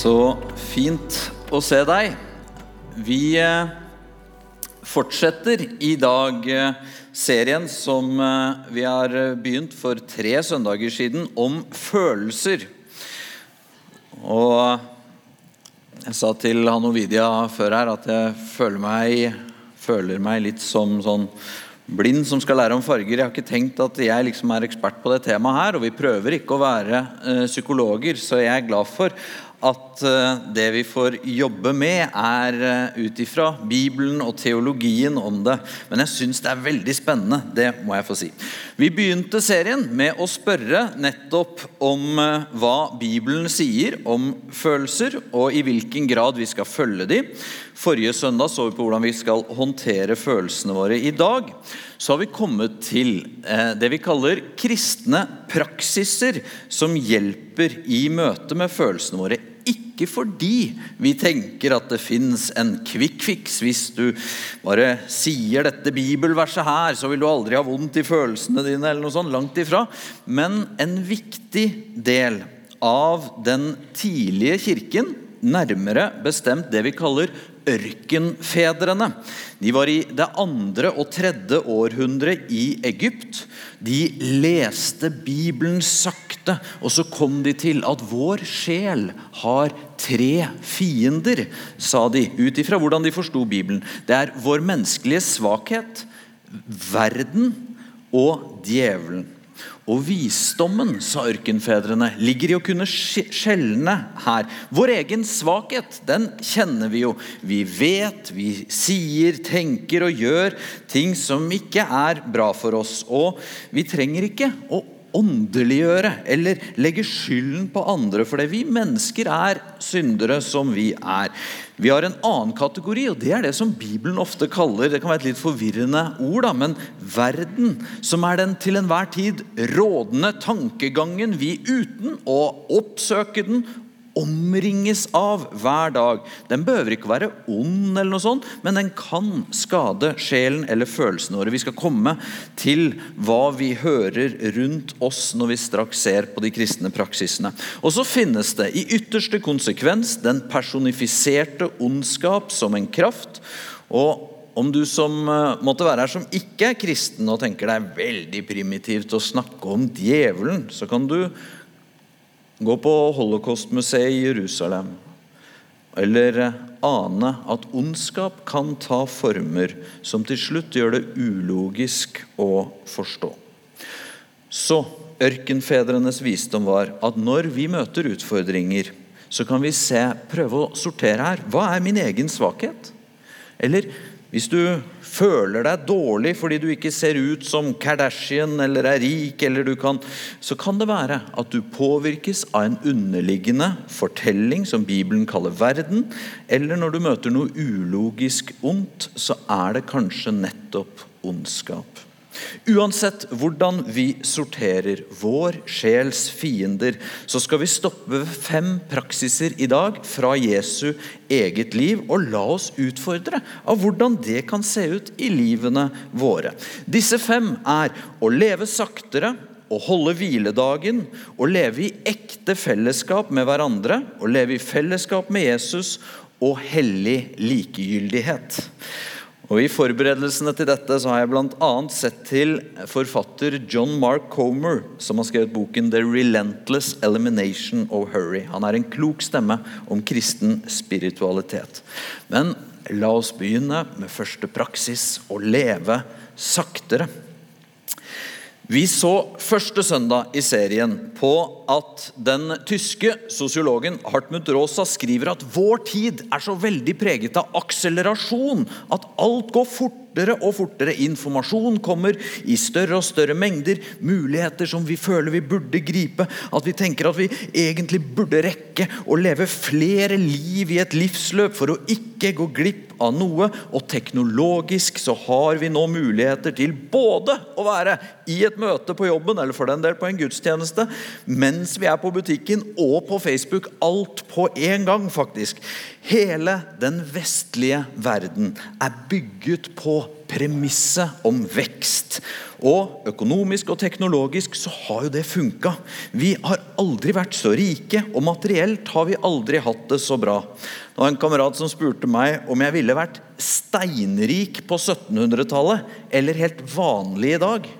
Så fint å se deg. Vi eh, fortsetter i dag eh, serien som eh, vi har begynt for tre søndager siden, om følelser. Og jeg sa til han Ovidia før her at jeg føler meg, føler meg litt som sånn blind som skal lære om farger. Jeg har ikke tenkt at jeg liksom er ekspert på det temaet her, og vi prøver ikke å være psykologer, så jeg er glad for at eh, det vi får jobbe med, er eh, ut ifra Bibelen og teologien om det. Men jeg syns det er veldig spennende. Det må jeg få si. Vi begynte serien med å spørre nettopp om eh, hva Bibelen sier om følelser, og i hvilken grad vi skal følge dem. Forrige søndag så vi på hvordan vi skal håndtere følelsene våre. I dag så har vi kommet til det vi kaller kristne praksiser som hjelper i møte med følelsene våre ikke fordi vi tenker at det fins en kvikkfiks. Hvis du bare sier dette bibelverset her, så vil du aldri ha vondt i følelsene dine. eller noe sånt, Langt ifra. Men en viktig del av den tidlige kirken, nærmere bestemt det vi kaller ørkenfedrene. De var i det andre og tredje århundre i Egypt. De leste Bibelen sakte, og så kom de til at vår sjel har tre fiender, sa de, ut ifra hvordan de forsto Bibelen. Det er vår menneskelige svakhet, verden og djevelen. Og visdommen, sa ørkenfedrene, ligger i å kunne skjelne her. Vår egen svakhet, den kjenner vi jo. Vi vet, vi sier, tenker og gjør ting som ikke er bra for oss. Og vi trenger ikke å åndeliggjøre eller legge skylden på andre, for det vi mennesker er syndere som vi er. Vi har en annen kategori, og det er det som Bibelen ofte kaller det kan være et litt forvirrende ord, da, men verden, som er den til enhver tid rådende tankegangen vi uten å oppsøke den omringes av hver dag. Den behøver ikke være ond, eller noe sånt, men den kan skade sjelen eller følelsene våre. Vi skal komme til hva vi hører rundt oss når vi straks ser på de kristne praksisene. Og så finnes det i ytterste konsekvens den personifiserte ondskap som en kraft. og om du som eh, måtte være her som ikke er kristen og tenker det er veldig primitivt å snakke om djevelen, så kan du Gå på Holocaustmuseet i Jerusalem. Eller eh, ane at ondskap kan ta former som til slutt gjør det ulogisk å forstå. Så ørkenfedrenes visdom var at når vi møter utfordringer, så kan vi se, prøve å sortere her. Hva er min egen svakhet? Eller hvis du føler deg dårlig fordi du ikke ser ut som Kardashian eller er rik, eller kan, så kan det være at du påvirkes av en underliggende fortelling som Bibelen kaller verden, eller når du møter noe ulogisk ondt, så er det kanskje nettopp ondskap. Uansett hvordan vi sorterer vår sjels fiender, så skal vi stoppe ved fem praksiser i dag fra Jesu eget liv og la oss utfordre av hvordan det kan se ut i livene våre. Disse fem er å leve saktere, å holde hviledagen, å leve i ekte fellesskap med hverandre, å leve i fellesskap med Jesus og hellig likegyldighet. Og I forberedelsene til dette så har jeg bl.a. sett til forfatter John Mark Comer, som har skrevet boken 'The Relentless Elimination of Hurry'. Han er en klok stemme om kristen spiritualitet. Men la oss begynne med første praksis å leve saktere. Vi så første søndag i serien på at den tyske sosiologen Hartmut Rosa skriver at vår tid er så veldig preget av akselerasjon, at alt går fortere og fortere. Informasjon kommer i større og større mengder, muligheter som vi føler vi burde gripe. At vi tenker at vi egentlig burde rekke å leve flere liv i et livsløp for å ikke gå glipp av noe. Og teknologisk så har vi nå muligheter til både å være i et møte på jobben, eller for den del på en gudstjeneste, mens vi er på butikken og på Facebook. Alt på én gang, faktisk. Hele den vestlige verden er bygget på premisset om vekst. Og økonomisk og teknologisk så har jo det funka. Vi har aldri vært så rike, og materielt har vi aldri hatt det så bra. Det var en kamerat som spurte meg om jeg ville vært steinrik på 1700-tallet eller helt vanlig i dag.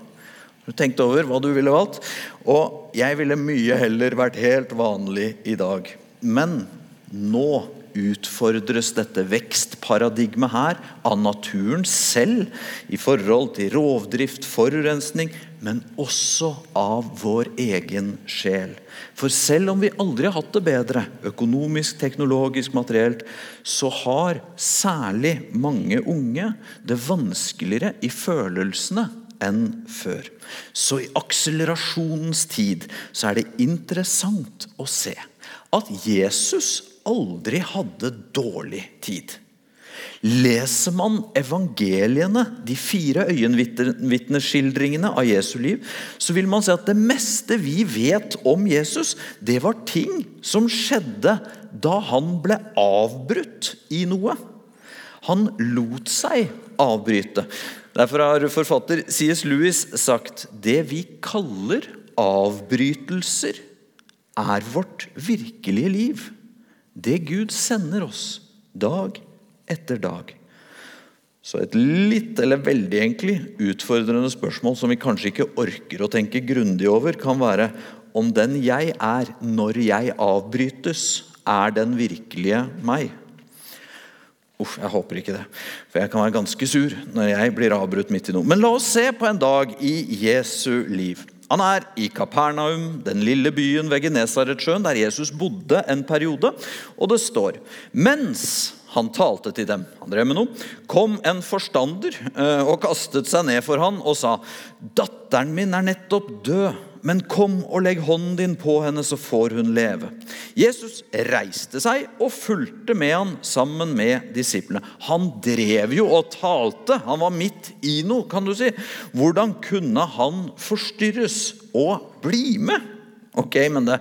Du tenkte over hva du ville valgt. Og jeg ville mye heller vært helt vanlig i dag. Men nå utfordres dette vekstparadigmet her av naturen selv i forhold til rovdrift, forurensning, men også av vår egen sjel. For selv om vi aldri har hatt det bedre, økonomisk, teknologisk, materielt, så har særlig mange unge det vanskeligere i følelsene enn før. Så i akselerasjonens tid så er det interessant å se at Jesus aldri hadde dårlig tid. Leser man evangeliene, de fire øyenvitneskildringene av Jesu liv, så vil man se at det meste vi vet om Jesus, det var ting som skjedde da han ble avbrutt i noe. Han lot seg avbryte. Derfor har forfatter C.S. Lewis sagt det vi kaller avbrytelser, er vårt virkelige liv. Det Gud sender oss dag etter dag. Så et litt eller veldig egentlig utfordrende spørsmål som vi kanskje ikke orker å tenke grundig over, kan være om den jeg er når jeg avbrytes, er den virkelige meg. Uff, jeg håper ikke det. For jeg kan være ganske sur når jeg blir avbrutt midt i noe. Men la oss se på en dag i Jesu liv. Han er i Kapernaum, den lille byen ved Genesaretsjøen, der Jesus bodde en periode. Og det står mens han talte til dem, han drev med noe, kom en forstander eh, og kastet seg ned for han og sa:" Datteren min er nettopp død men kom og legg hånden din på henne, så får hun leve. Jesus reiste seg og fulgte med han sammen med disiplene. Han drev jo og talte. Han var midt i noe, kan du si. Hvordan kunne han forstyrres og bli med? Ok, men det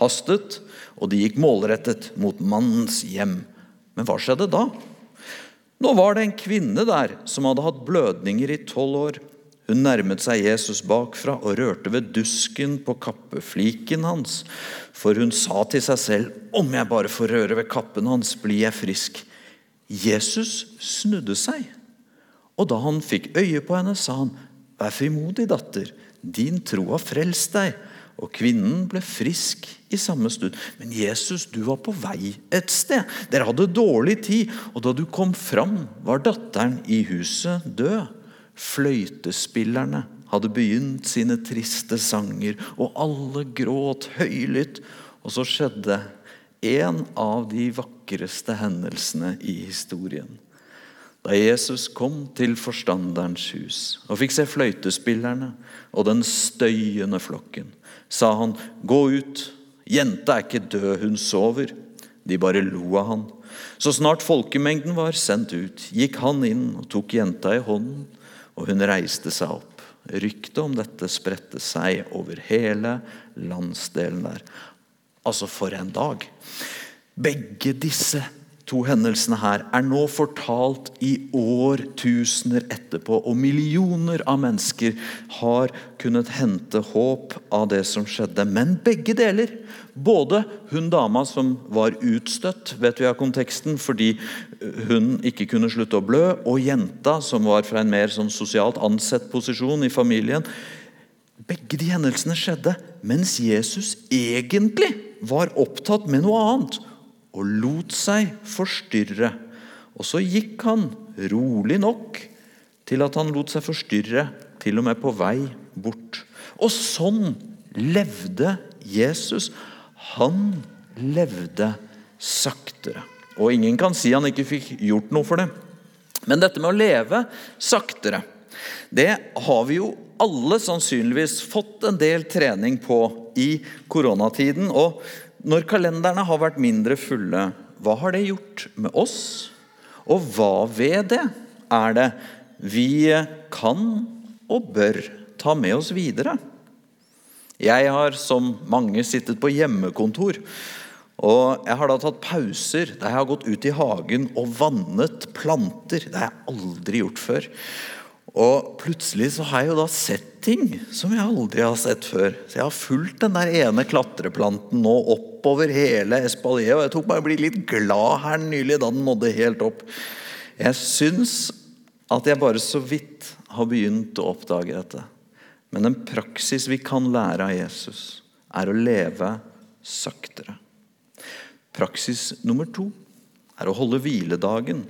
hastet, og de gikk målrettet mot mannens hjem. Men hva skjedde da? Nå var det en kvinne der som hadde hatt blødninger i tolv år. Hun nærmet seg Jesus bakfra og rørte ved dusken på kappefliken hans. For hun sa til seg selv, 'Om jeg bare får røre ved kappen hans, blir jeg frisk.' Jesus snudde seg, og da han fikk øye på henne, sa han, 'Vær frimodig, datter. Din tro har frelst deg.' Og kvinnen ble frisk i samme stund. Men Jesus, du var på vei et sted. Dere hadde dårlig tid, og da du kom fram, var datteren i huset død. Fløytespillerne hadde begynt sine triste sanger, og alle gråt høylytt. Og så skjedde en av de vakreste hendelsene i historien. Da Jesus kom til forstanderens hus og fikk se fløytespillerne og den støyende flokken, sa han, 'Gå ut, jenta er ikke død, hun sover.' De bare lo av han. Så snart folkemengden var sendt ut, gikk han inn og tok jenta i hånden og hun reiste seg opp. Ryktet om dette spredte seg over hele landsdelen der. Altså, for en dag! Begge disse to hendelsene her er nå fortalt i årtusener etterpå, og millioner av mennesker har kunnet hente håp av det som skjedde. Men begge deler, både hun dama som var utstøtt, vet vi av konteksten, fordi hun ikke kunne slutte å blø, og jenta som var fra en mer sånn sosialt ansett posisjon i familien, begge de hendelsene skjedde mens Jesus egentlig var opptatt med noe annet og lot seg forstyrre. Og så gikk han rolig nok til at han lot seg forstyrre, til og med på vei bort. Og sånn levde Jesus. Han levde saktere. Og ingen kan si han ikke fikk gjort noe for det. Men dette med å leve saktere, det har vi jo alle sannsynligvis fått en del trening på i koronatiden. Og når kalenderne har vært mindre fulle, hva har det gjort med oss? Og hva ved det er det vi kan og bør ta med oss videre? Jeg har som mange sittet på hjemmekontor. Og jeg har da tatt pauser der jeg har gått ut i hagen og vannet planter. Det har jeg aldri gjort før. Og plutselig så har jeg jo da sett ting som jeg aldri har sett før. Så jeg har fulgt den der ene klatreplanten nå oppover hele espalier, og jeg tok meg å bli litt glad her nylig da den nådde helt opp. Jeg syns at jeg bare så vidt har begynt å oppdage dette. Men en praksis vi kan lære av Jesus, er å leve saktere. Praksis nummer to er å holde hviledagen.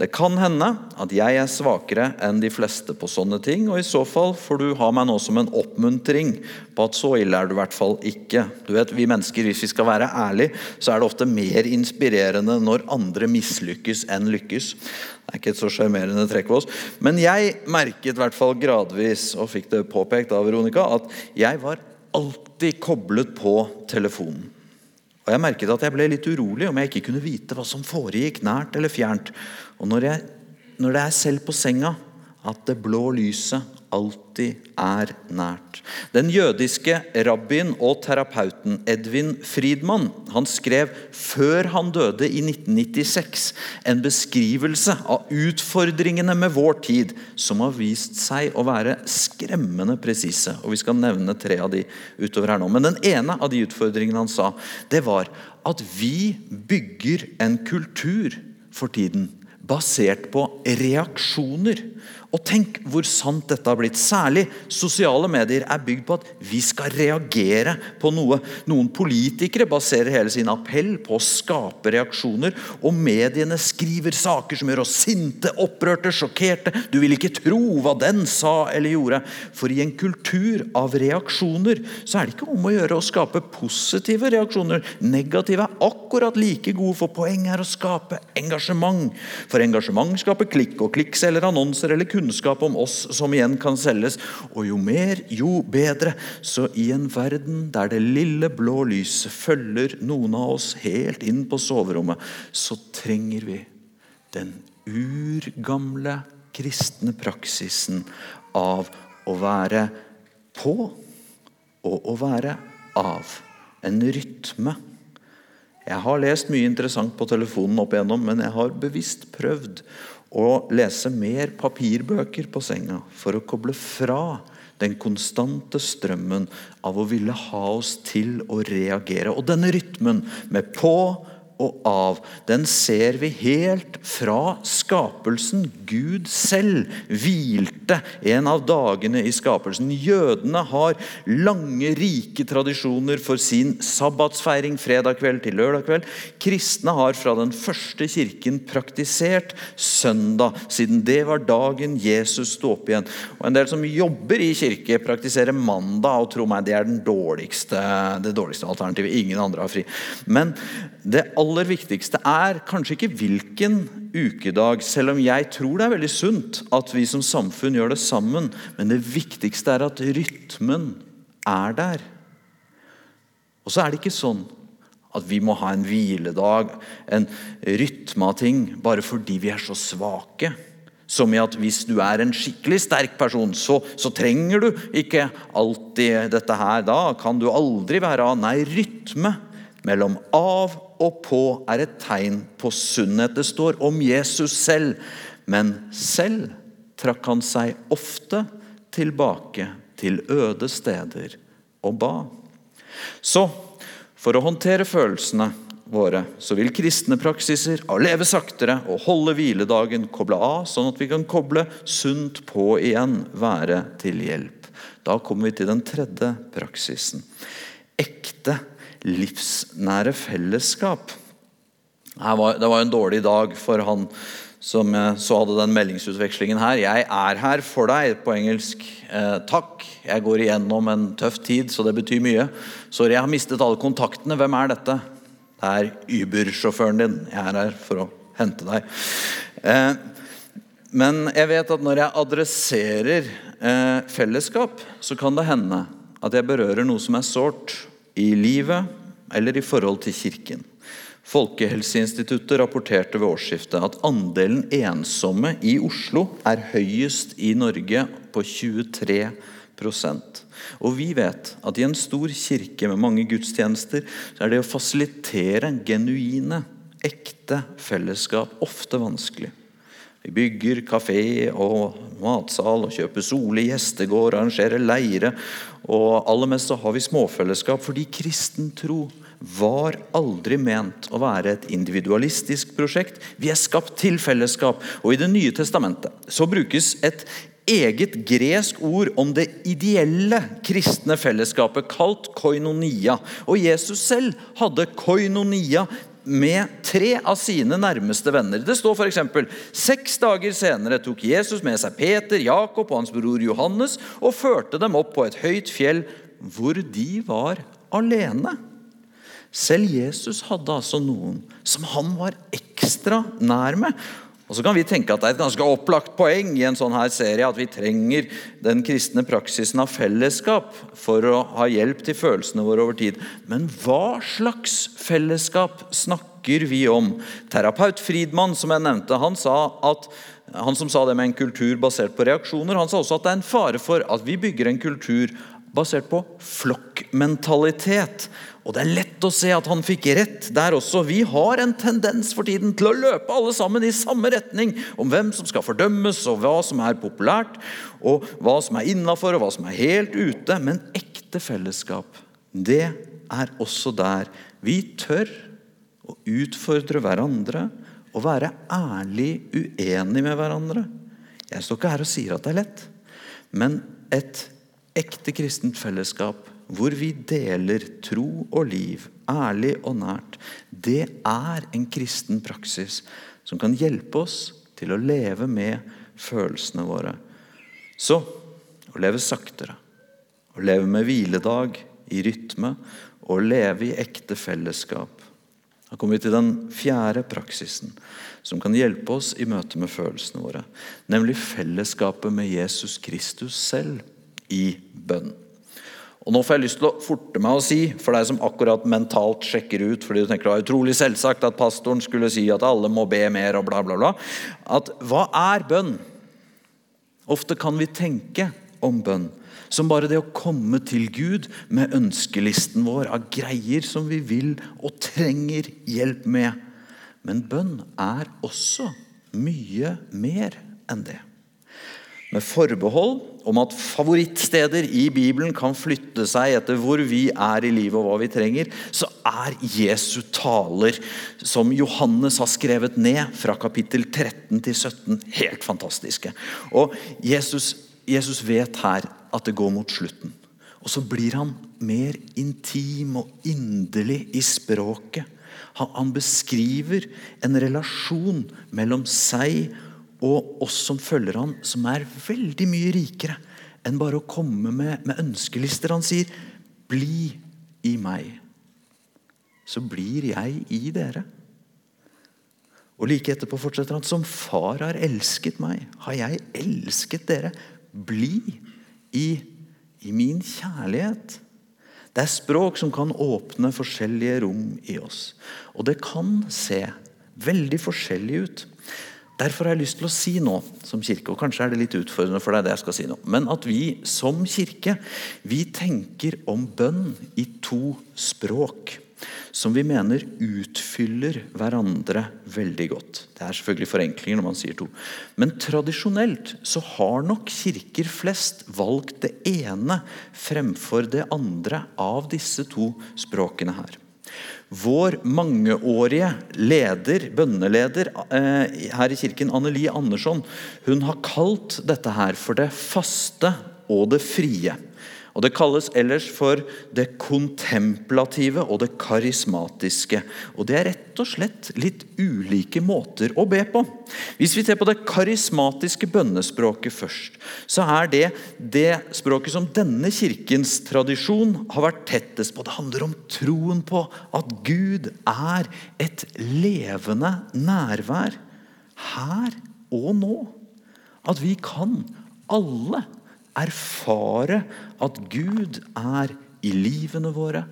Det kan hende at jeg er svakere enn de fleste på sånne ting, og i så fall får du ha meg nå som en oppmuntring på at så ille er du i hvert fall ikke. Du vet, Vi mennesker, hvis vi skal være ærlige, så er det ofte mer inspirerende når andre mislykkes enn lykkes. Det er ikke et så sjarmerende trekk ved oss. Men jeg merket i hvert fall gradvis, og fikk det påpekt av Veronica, at jeg var alltid koblet på telefonen. Og Jeg merket at jeg ble litt urolig om jeg ikke kunne vite hva som foregikk nært eller fjernt. Og når, jeg, når det er selv på senga at det blå lyset alltid er nært. Den jødiske rabbien og terapeuten Edvin Friedmann han skrev før han døde i 1996 en beskrivelse av utfordringene med vår tid som har vist seg å være skremmende presise. Og Vi skal nevne tre av de utover her nå. Men den ene av de utfordringene han sa, det var at vi bygger en kultur for tiden basert på reaksjoner. Og tenk hvor sant dette har blitt. Særlig sosiale medier er bygd på at vi skal reagere på noe. Noen politikere baserer hele sin appell på å skape reaksjoner. Og mediene skriver saker som gjør oss sinte, opprørte, sjokkerte. Du vil ikke tro hva den sa eller gjorde. For i en kultur av reaksjoner så er det ikke om å gjøre å skape positive reaksjoner. Negative er akkurat like gode, for poenget er å skape engasjement. For engasjement skaper klikk, og klikk selger annonser eller kunder kunnskap om oss som igjen kan selges. Og jo mer, jo bedre. Så i en verden der det lille blå lyset følger noen av oss helt inn på soverommet, så trenger vi den urgamle kristne praksisen av å være på og å være av. En rytme. Jeg har lest mye interessant på telefonen opp igjennom, men jeg har bevisst prøvd og lese mer papirbøker på senga for å koble fra den konstante strømmen av å ville ha oss til å reagere. Og denne rytmen med på og av, den ser vi helt fra skapelsen. Gud selv hvilte en av dagene i skapelsen. Jødene har lange, rike tradisjoner for sin sabbatsfeiring fredag kveld til lørdag kveld. Kristne har fra den første kirken praktisert søndag, siden det var dagen Jesus sto opp igjen. Og En del som jobber i kirke, praktiserer mandag, og tro meg, det er dårligste, det dårligste alternativet. Ingen andre har fri. Men det aller viktigste er kanskje ikke hvilken ukedag, selv om jeg tror det er veldig sunt at vi som samfunn gjør det sammen. Men det viktigste er at rytmen er der. Og så er det ikke sånn at vi må ha en hviledag, en rytme av ting, bare fordi vi er så svake. Som i at hvis du er en skikkelig sterk person, så, så, trenger du ikke alltid dette her. Da kan du aldri være av. Nei, rytme mellom av og på er et tegn på sunnhet. Det står om Jesus selv, men selv trakk han seg ofte tilbake til øde steder og ba. Så for å håndtere følelsene våre, så vil kristne praksiser av leve saktere og holde hviledagen koble av, sånn at vi kan koble sunt på igjen, være til hjelp. Da kommer vi til den tredje praksisen. Ekte livsnære fellesskap. Det var en dårlig dag for han som så hadde den meldingsutvekslingen her. 'Jeg er her for deg' på engelsk. Eh, 'Takk, jeg går igjennom en tøff tid, så det betyr mye'. 'Sorry, jeg har mistet alle kontaktene. Hvem er dette?' 'Det er Uber-sjåføren din. Jeg er her for å hente deg'. Eh, men jeg vet at når jeg adresserer eh, fellesskap, så kan det hende at jeg berører noe som er sårt i livet eller i forhold til Kirken. Folkehelseinstituttet rapporterte ved årsskiftet at andelen ensomme i Oslo er høyest i Norge på 23% Og vi vet at i en stor kirke med mange gudstjenester så er det å fasilitere genuine, ekte fellesskap ofte vanskelig. Vi bygger kafé og matsal og kjøper Sole gjestegård, arrangerer leire. Og aller mest så har vi småfellesskap fordi kristen tro var aldri ment å være et individualistisk prosjekt. Vi er skapt til fellesskap. Og i Det nye testamentet så brukes et eget gresk ord om det ideelle kristne fellesskapet, kalt koinonia. Og Jesus selv hadde koinonia med tre av sine nærmeste venner. Det står f.eks.: Seks dager senere tok Jesus med seg Peter, Jakob og hans bror Johannes og førte dem opp på et høyt fjell hvor de var alene. Selv Jesus hadde altså noen som han var ekstra nær med. Og så kan vi tenke at Det er et ganske opplagt poeng i en sånn her serie at vi trenger den kristne praksisen av fellesskap for å ha hjelp til følelsene våre over tid. Men hva slags fellesskap snakker vi om? Terapeut Friedmann som jeg nevnte, han, at, han som sa det med en kultur basert på reaksjoner, han sa også at det er en fare for at vi bygger en kultur basert på flokkmentalitet. Og Det er lett å se at han fikk rett der også. Vi har en tendens for tiden til å løpe alle sammen i samme retning om hvem som skal fordømmes, og hva som er populært, og hva som er innafor, og hva som er helt ute. Men ekte fellesskap, det er også der vi tør å utfordre hverandre og være ærlig uenig med hverandre. Jeg står ikke her og sier at det er lett, men et ekte kristent fellesskap hvor vi deler tro og liv, ærlig og nært, det er en kristen praksis som kan hjelpe oss til å leve med følelsene våre. Så å leve saktere, å leve med hviledag i rytme og leve i ekte fellesskap. Da kommer vi til den fjerde praksisen som kan hjelpe oss i møte med følelsene våre. Nemlig fellesskapet med Jesus Kristus selv i bønn. Og Nå får jeg lyst til å forte meg å si, for deg som akkurat mentalt sjekker ut fordi du tenker det var utrolig selvsagt at pastoren skulle si at alle må be mer, og bla, bla, bla, at hva er bønn? Ofte kan vi tenke om bønn som bare det å komme til Gud med ønskelisten vår av greier som vi vil og trenger hjelp med. Men bønn er også mye mer enn det med forbehold om at favorittsteder i Bibelen kan flytte seg etter hvor vi er i livet og hva vi trenger, så er Jesu taler, som Johannes har skrevet ned fra kapittel 13 til 17, helt fantastiske. Og Jesus, Jesus vet her at det går mot slutten. Og så blir han mer intim og inderlig i språket. Han, beskriver en relasjon mellom seg og og oss som følger han, som er veldig mye rikere enn bare å komme med, med ønskelister. Han sier, 'Bli i meg, så blir jeg i dere'. Og Like etterpå fortsetter han, 'Som far har elsket meg, har jeg elsket dere'. Bli i, i min kjærlighet. Det er språk som kan åpne forskjellige rom i oss. Og det kan se veldig forskjellig ut. Derfor har jeg lyst til å si nå som kirke, og kanskje er det litt utfordrende for deg, det jeg skal si nå, men at vi som kirke vi tenker om bønn i to språk som vi mener utfyller hverandre veldig godt. Det er selvfølgelig forenklinger når man sier to. Men tradisjonelt så har nok kirker flest valgt det ene fremfor det andre av disse to språkene her. Vår mangeårige leder, bønneleder eh, her i kirken, Anneli Andersson, hun har kalt dette her for det faste og det frie. Og Det kalles ellers for det kontemplative og det karismatiske. Og Det er rett og slett litt ulike måter å be på. Hvis vi ser på det karismatiske bønnespråket først, så er det det språket som denne kirkens tradisjon har vært tettest på. Det handler om troen på at Gud er et levende nærvær her og nå. At vi kan alle erfare at Gud er i livene våre.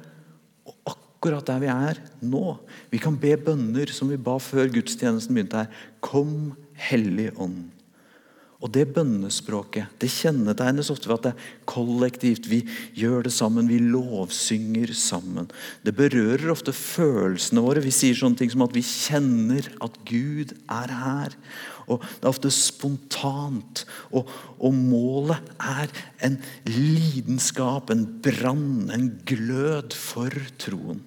Og akkurat der vi er nå. Vi kan be bønner som vi ba før gudstjenesten begynte her. Kom, Hellig Ånd. Og det bønnespråket det kjennetegnes ofte ved at det er kollektivt. Vi gjør det sammen, vi lovsynger sammen. Det berører ofte følelsene våre. Vi sier sånne ting som at vi kjenner at Gud er her. Og Det er ofte spontant. Og, og målet er en lidenskap, en brann, en glød for troen.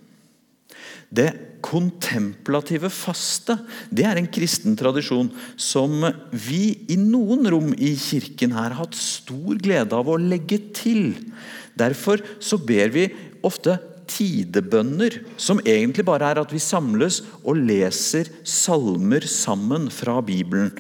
Det kontemplative faste det er en kristen tradisjon som vi i noen rom i kirken her har hatt stor glede av å legge til. Derfor så ber vi ofte tidebønner, som egentlig bare er at vi samles og leser salmer sammen fra Bibelen.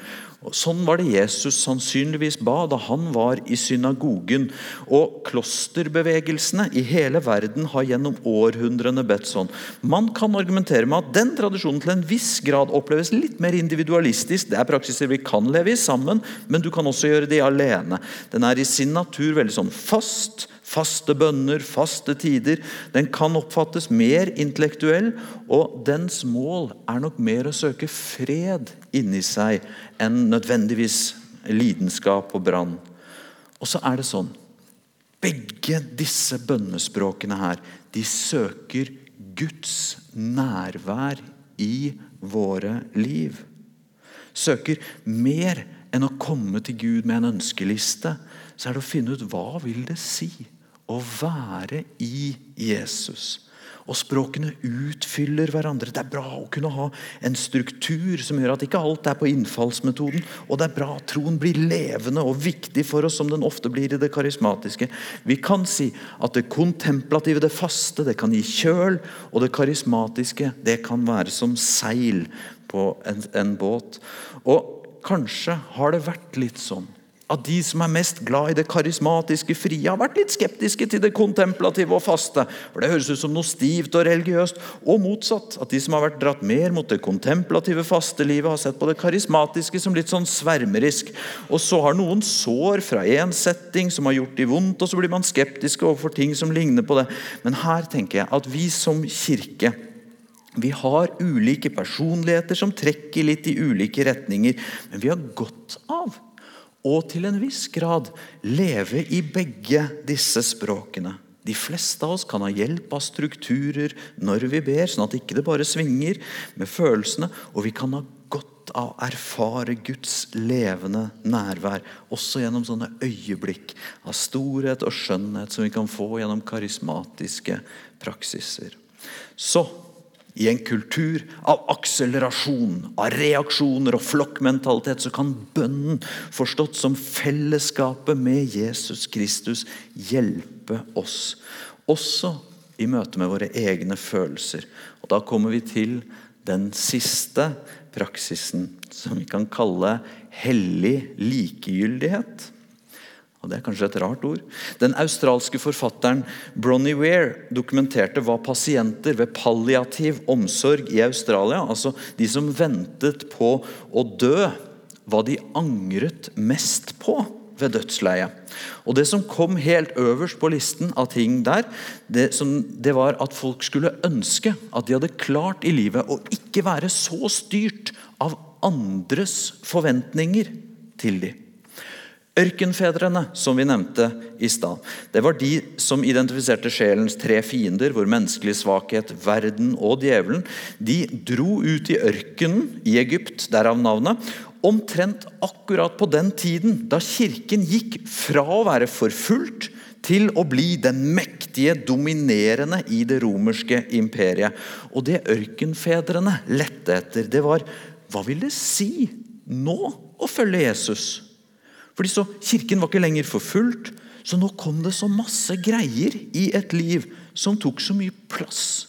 Sånn var det Jesus sannsynligvis ba da han var i synagogen. Og klosterbevegelsene i hele verden har gjennom århundrene bedt sånn. Man kan argumentere med at den tradisjonen til en viss grad oppleves litt mer individualistisk. Det er praksiser vi kan leve i sammen, men du kan også gjøre det alene. Den er i sin natur veldig sånn fast, Faste bønner, faste tider. Den kan oppfattes mer intellektuell, og dens mål er nok mer å søke fred inni seg enn nødvendigvis lidenskap og brann. Og så er det sånn Begge disse bønnespråkene her, de søker Guds nærvær i våre liv. Søker mer enn å komme til Gud med en ønskeliste. Så er det å finne ut hva vil det si å være i Jesus. Og språkene utfyller hverandre. Det er bra å kunne ha en struktur som gjør at ikke alt er på innfallsmetoden. Og det er bra at troen blir levende og viktig for oss, som den ofte blir i det karismatiske. Vi kan si at det kontemplative, det faste, det kan gi kjøl. Og det karismatiske, det kan være som seil på en, en båt. Og kanskje har det vært litt sånn at de som er mest glad i det karismatiske frie, har vært litt skeptiske til det kontemplative og faste. For Det høres ut som noe stivt og religiøst. Og motsatt. At de som har vært dratt mer mot det kontemplative fastelivet, har sett på det karismatiske som litt sånn svermerisk. Og så har noen sår fra én setting som har gjort de vondt, og så blir man skeptiske overfor ting som ligner på det. Men her tenker jeg at vi som kirke vi har ulike personligheter som trekker litt i ulike retninger, men vi har godt av og til en viss grad leve i begge disse språkene. De fleste av oss kan ha hjelp av strukturer når vi ber, sånn at ikke det bare svinger med følelsene. Og vi kan ha godt av å erfare Guds levende nærvær, også gjennom sånne øyeblikk av storhet og skjønnhet som vi kan få gjennom karismatiske praksiser. Så i en kultur av akselerasjon, av reaksjoner og flokkmentalitet, så kan bønnen, forstått som fellesskapet med Jesus Kristus, hjelpe oss. Også i møte med våre egne følelser. Og Da kommer vi til den siste praksisen, som vi kan kalle hellig likegyldighet og Det er kanskje et rart ord. Den australske forfatteren Bronnie Weir dokumenterte hva pasienter ved palliativ omsorg i Australia, altså de som ventet på å dø, hva de angret mest på ved dødsleiet. Og Det som kom helt øverst på listen av ting der, det, som, det var at folk skulle ønske at de hadde klart i livet å ikke være så styrt av andres forventninger til dem. Ørkenfedrene, som vi nevnte i stad, det var de som identifiserte sjelens tre fiender, hvor menneskelig svakhet, verden og djevelen. De dro ut i ørkenen i Egypt, derav navnet, omtrent akkurat på den tiden da kirken gikk fra å være forfulgt til å bli den mektige, dominerende i det romerske imperiet. Og det ørkenfedrene lette etter, det var hva vil det si nå å følge Jesus? Fordi så Kirken var ikke lenger forfulgt, så nå kom det så masse greier i et liv som tok så mye plass.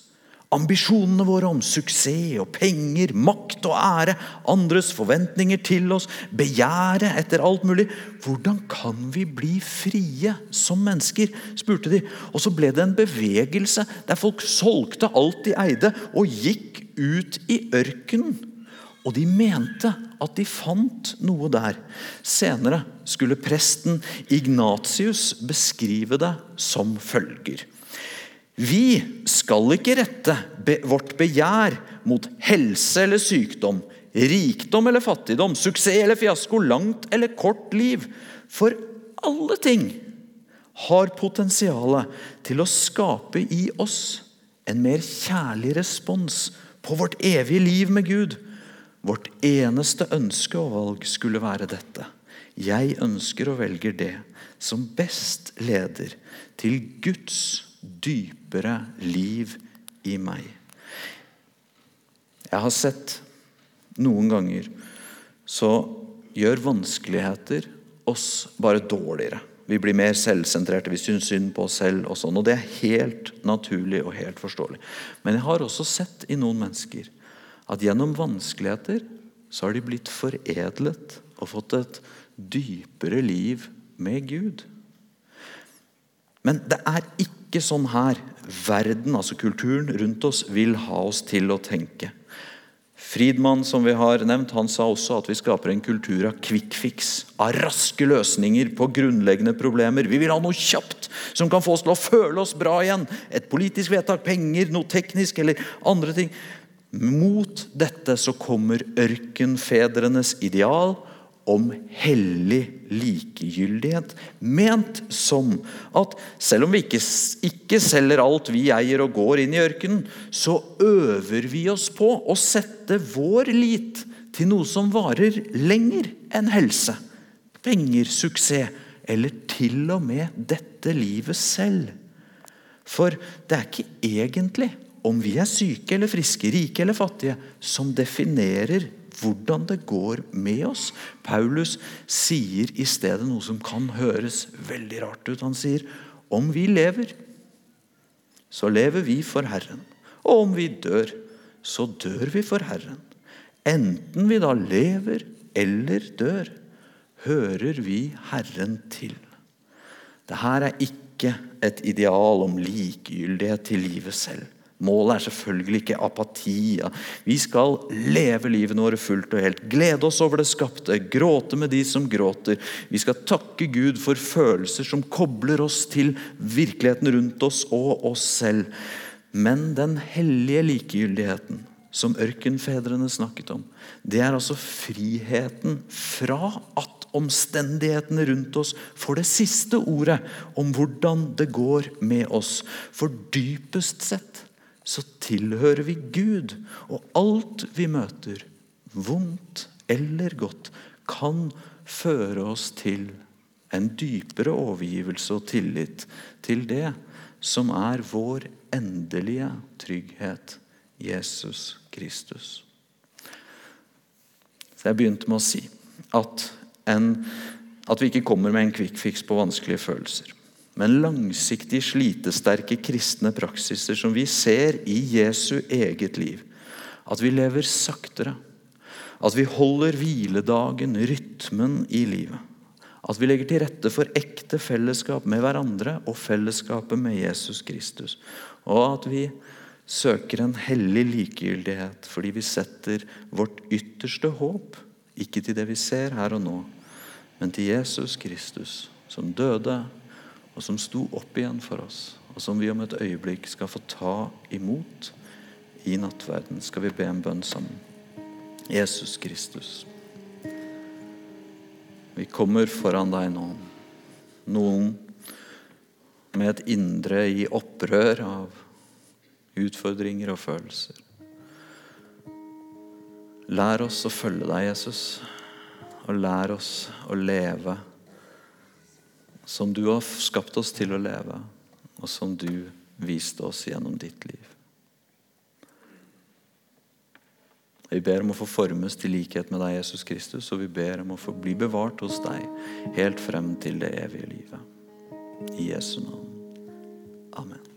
Ambisjonene våre om suksess og penger, makt og ære, andres forventninger til oss, begjæret etter alt mulig. Hvordan kan vi bli frie som mennesker? spurte de. Og så ble det en bevegelse der folk solgte alt de eide, og gikk ut i ørkenen og de mente at de fant noe der. Senere skulle presten Ignatius beskrive det som følger. Vi skal ikke rette vårt begjær mot helse eller sykdom, rikdom eller fattigdom, suksess eller fiasko, langt eller kort liv. For alle ting har potensial til å skape i oss en mer kjærlig respons på vårt evige liv med Gud. Vårt eneste ønske og valg skulle være dette. Jeg ønsker og velger det som best leder til Guds dypere liv i meg. Jeg har sett noen ganger så gjør vanskeligheter oss bare dårligere. Vi blir mer selvsentrerte, vi syns synd på oss selv. Og sånn, og det er helt naturlig og helt forståelig. Men jeg har også sett i noen mennesker at gjennom vanskeligheter så har de blitt foredlet og fått et dypere liv med Gud. Men det er ikke sånn her verden, altså kulturen rundt oss, vil ha oss til å tenke. Friedmann som vi har nevnt, han sa også at vi skaper en kultur av quick fix. Av raske løsninger på grunnleggende problemer. Vi vil ha noe kjapt som kan få oss til å føle oss bra igjen. Et politisk vedtak, penger, noe teknisk eller andre ting. Mot dette så kommer ørkenfedrenes ideal om hellig likegyldighet. Ment som at selv om vi ikke, ikke, selger alt vi eier og går inn i ørkenen, så øver vi oss på å sette vår lit til noe som varer lenger enn helse, penger, suksess eller til og med dette livet selv. For det er ikke egentlig om vi er syke eller friske, rike eller fattige, som definerer hvordan det går med oss. Paulus sier i stedet noe som kan høres veldig rart ut. Han sier om vi lever, så lever vi for Herren. Og om vi dør, så dør vi for Herren. Enten vi da lever eller dør, hører vi Herren til. Dette er ikke et ideal om likegyldighet til livet selv. Målet er selvfølgelig ikke apati. Vi skal leve livene våre fullt og helt. Glede oss over det skapte, gråte med de som gråter. Vi skal takke Gud for følelser som kobler oss til virkeligheten rundt oss og oss selv. Men den hellige likegyldigheten som ørkenfedrene snakket om, det er altså friheten fra at omstendighetene rundt oss får det siste ordet om hvordan det går med oss. For dypest sett så tilhører vi Gud. Og alt vi møter, vondt eller godt, kan føre oss til en dypere overgivelse og tillit til det som er vår endelige trygghet, Jesus Kristus. Så Jeg begynte med å si at, en, at vi ikke kommer med en kvikkfiks på vanskelige følelser men langsiktig slitesterke kristne praksiser som vi ser i Jesu eget liv. At vi lever saktere. At vi holder hviledagen, rytmen i livet. At vi legger til rette for ekte fellesskap med hverandre og fellesskapet med Jesus Kristus. Og at vi søker en hellig likegyldighet fordi vi setter vårt ytterste håp ikke til det vi ser her og nå, men til Jesus Kristus, som døde og som sto opp igjen for oss, og som vi om et øyeblikk skal få ta imot i nattverden, skal vi be en bønn sammen. Jesus Kristus. Vi kommer foran deg nå. Noen med et indre i opprør av utfordringer og følelser. Lær oss å følge deg, Jesus, og lær oss å leve som du har skapt oss til å leve, og som du viste oss gjennom ditt liv. Vi ber om å få formes til likhet med deg, Jesus Kristus, og vi ber om å få bli bevart hos deg helt frem til det evige livet. I Jesu navn. Amen.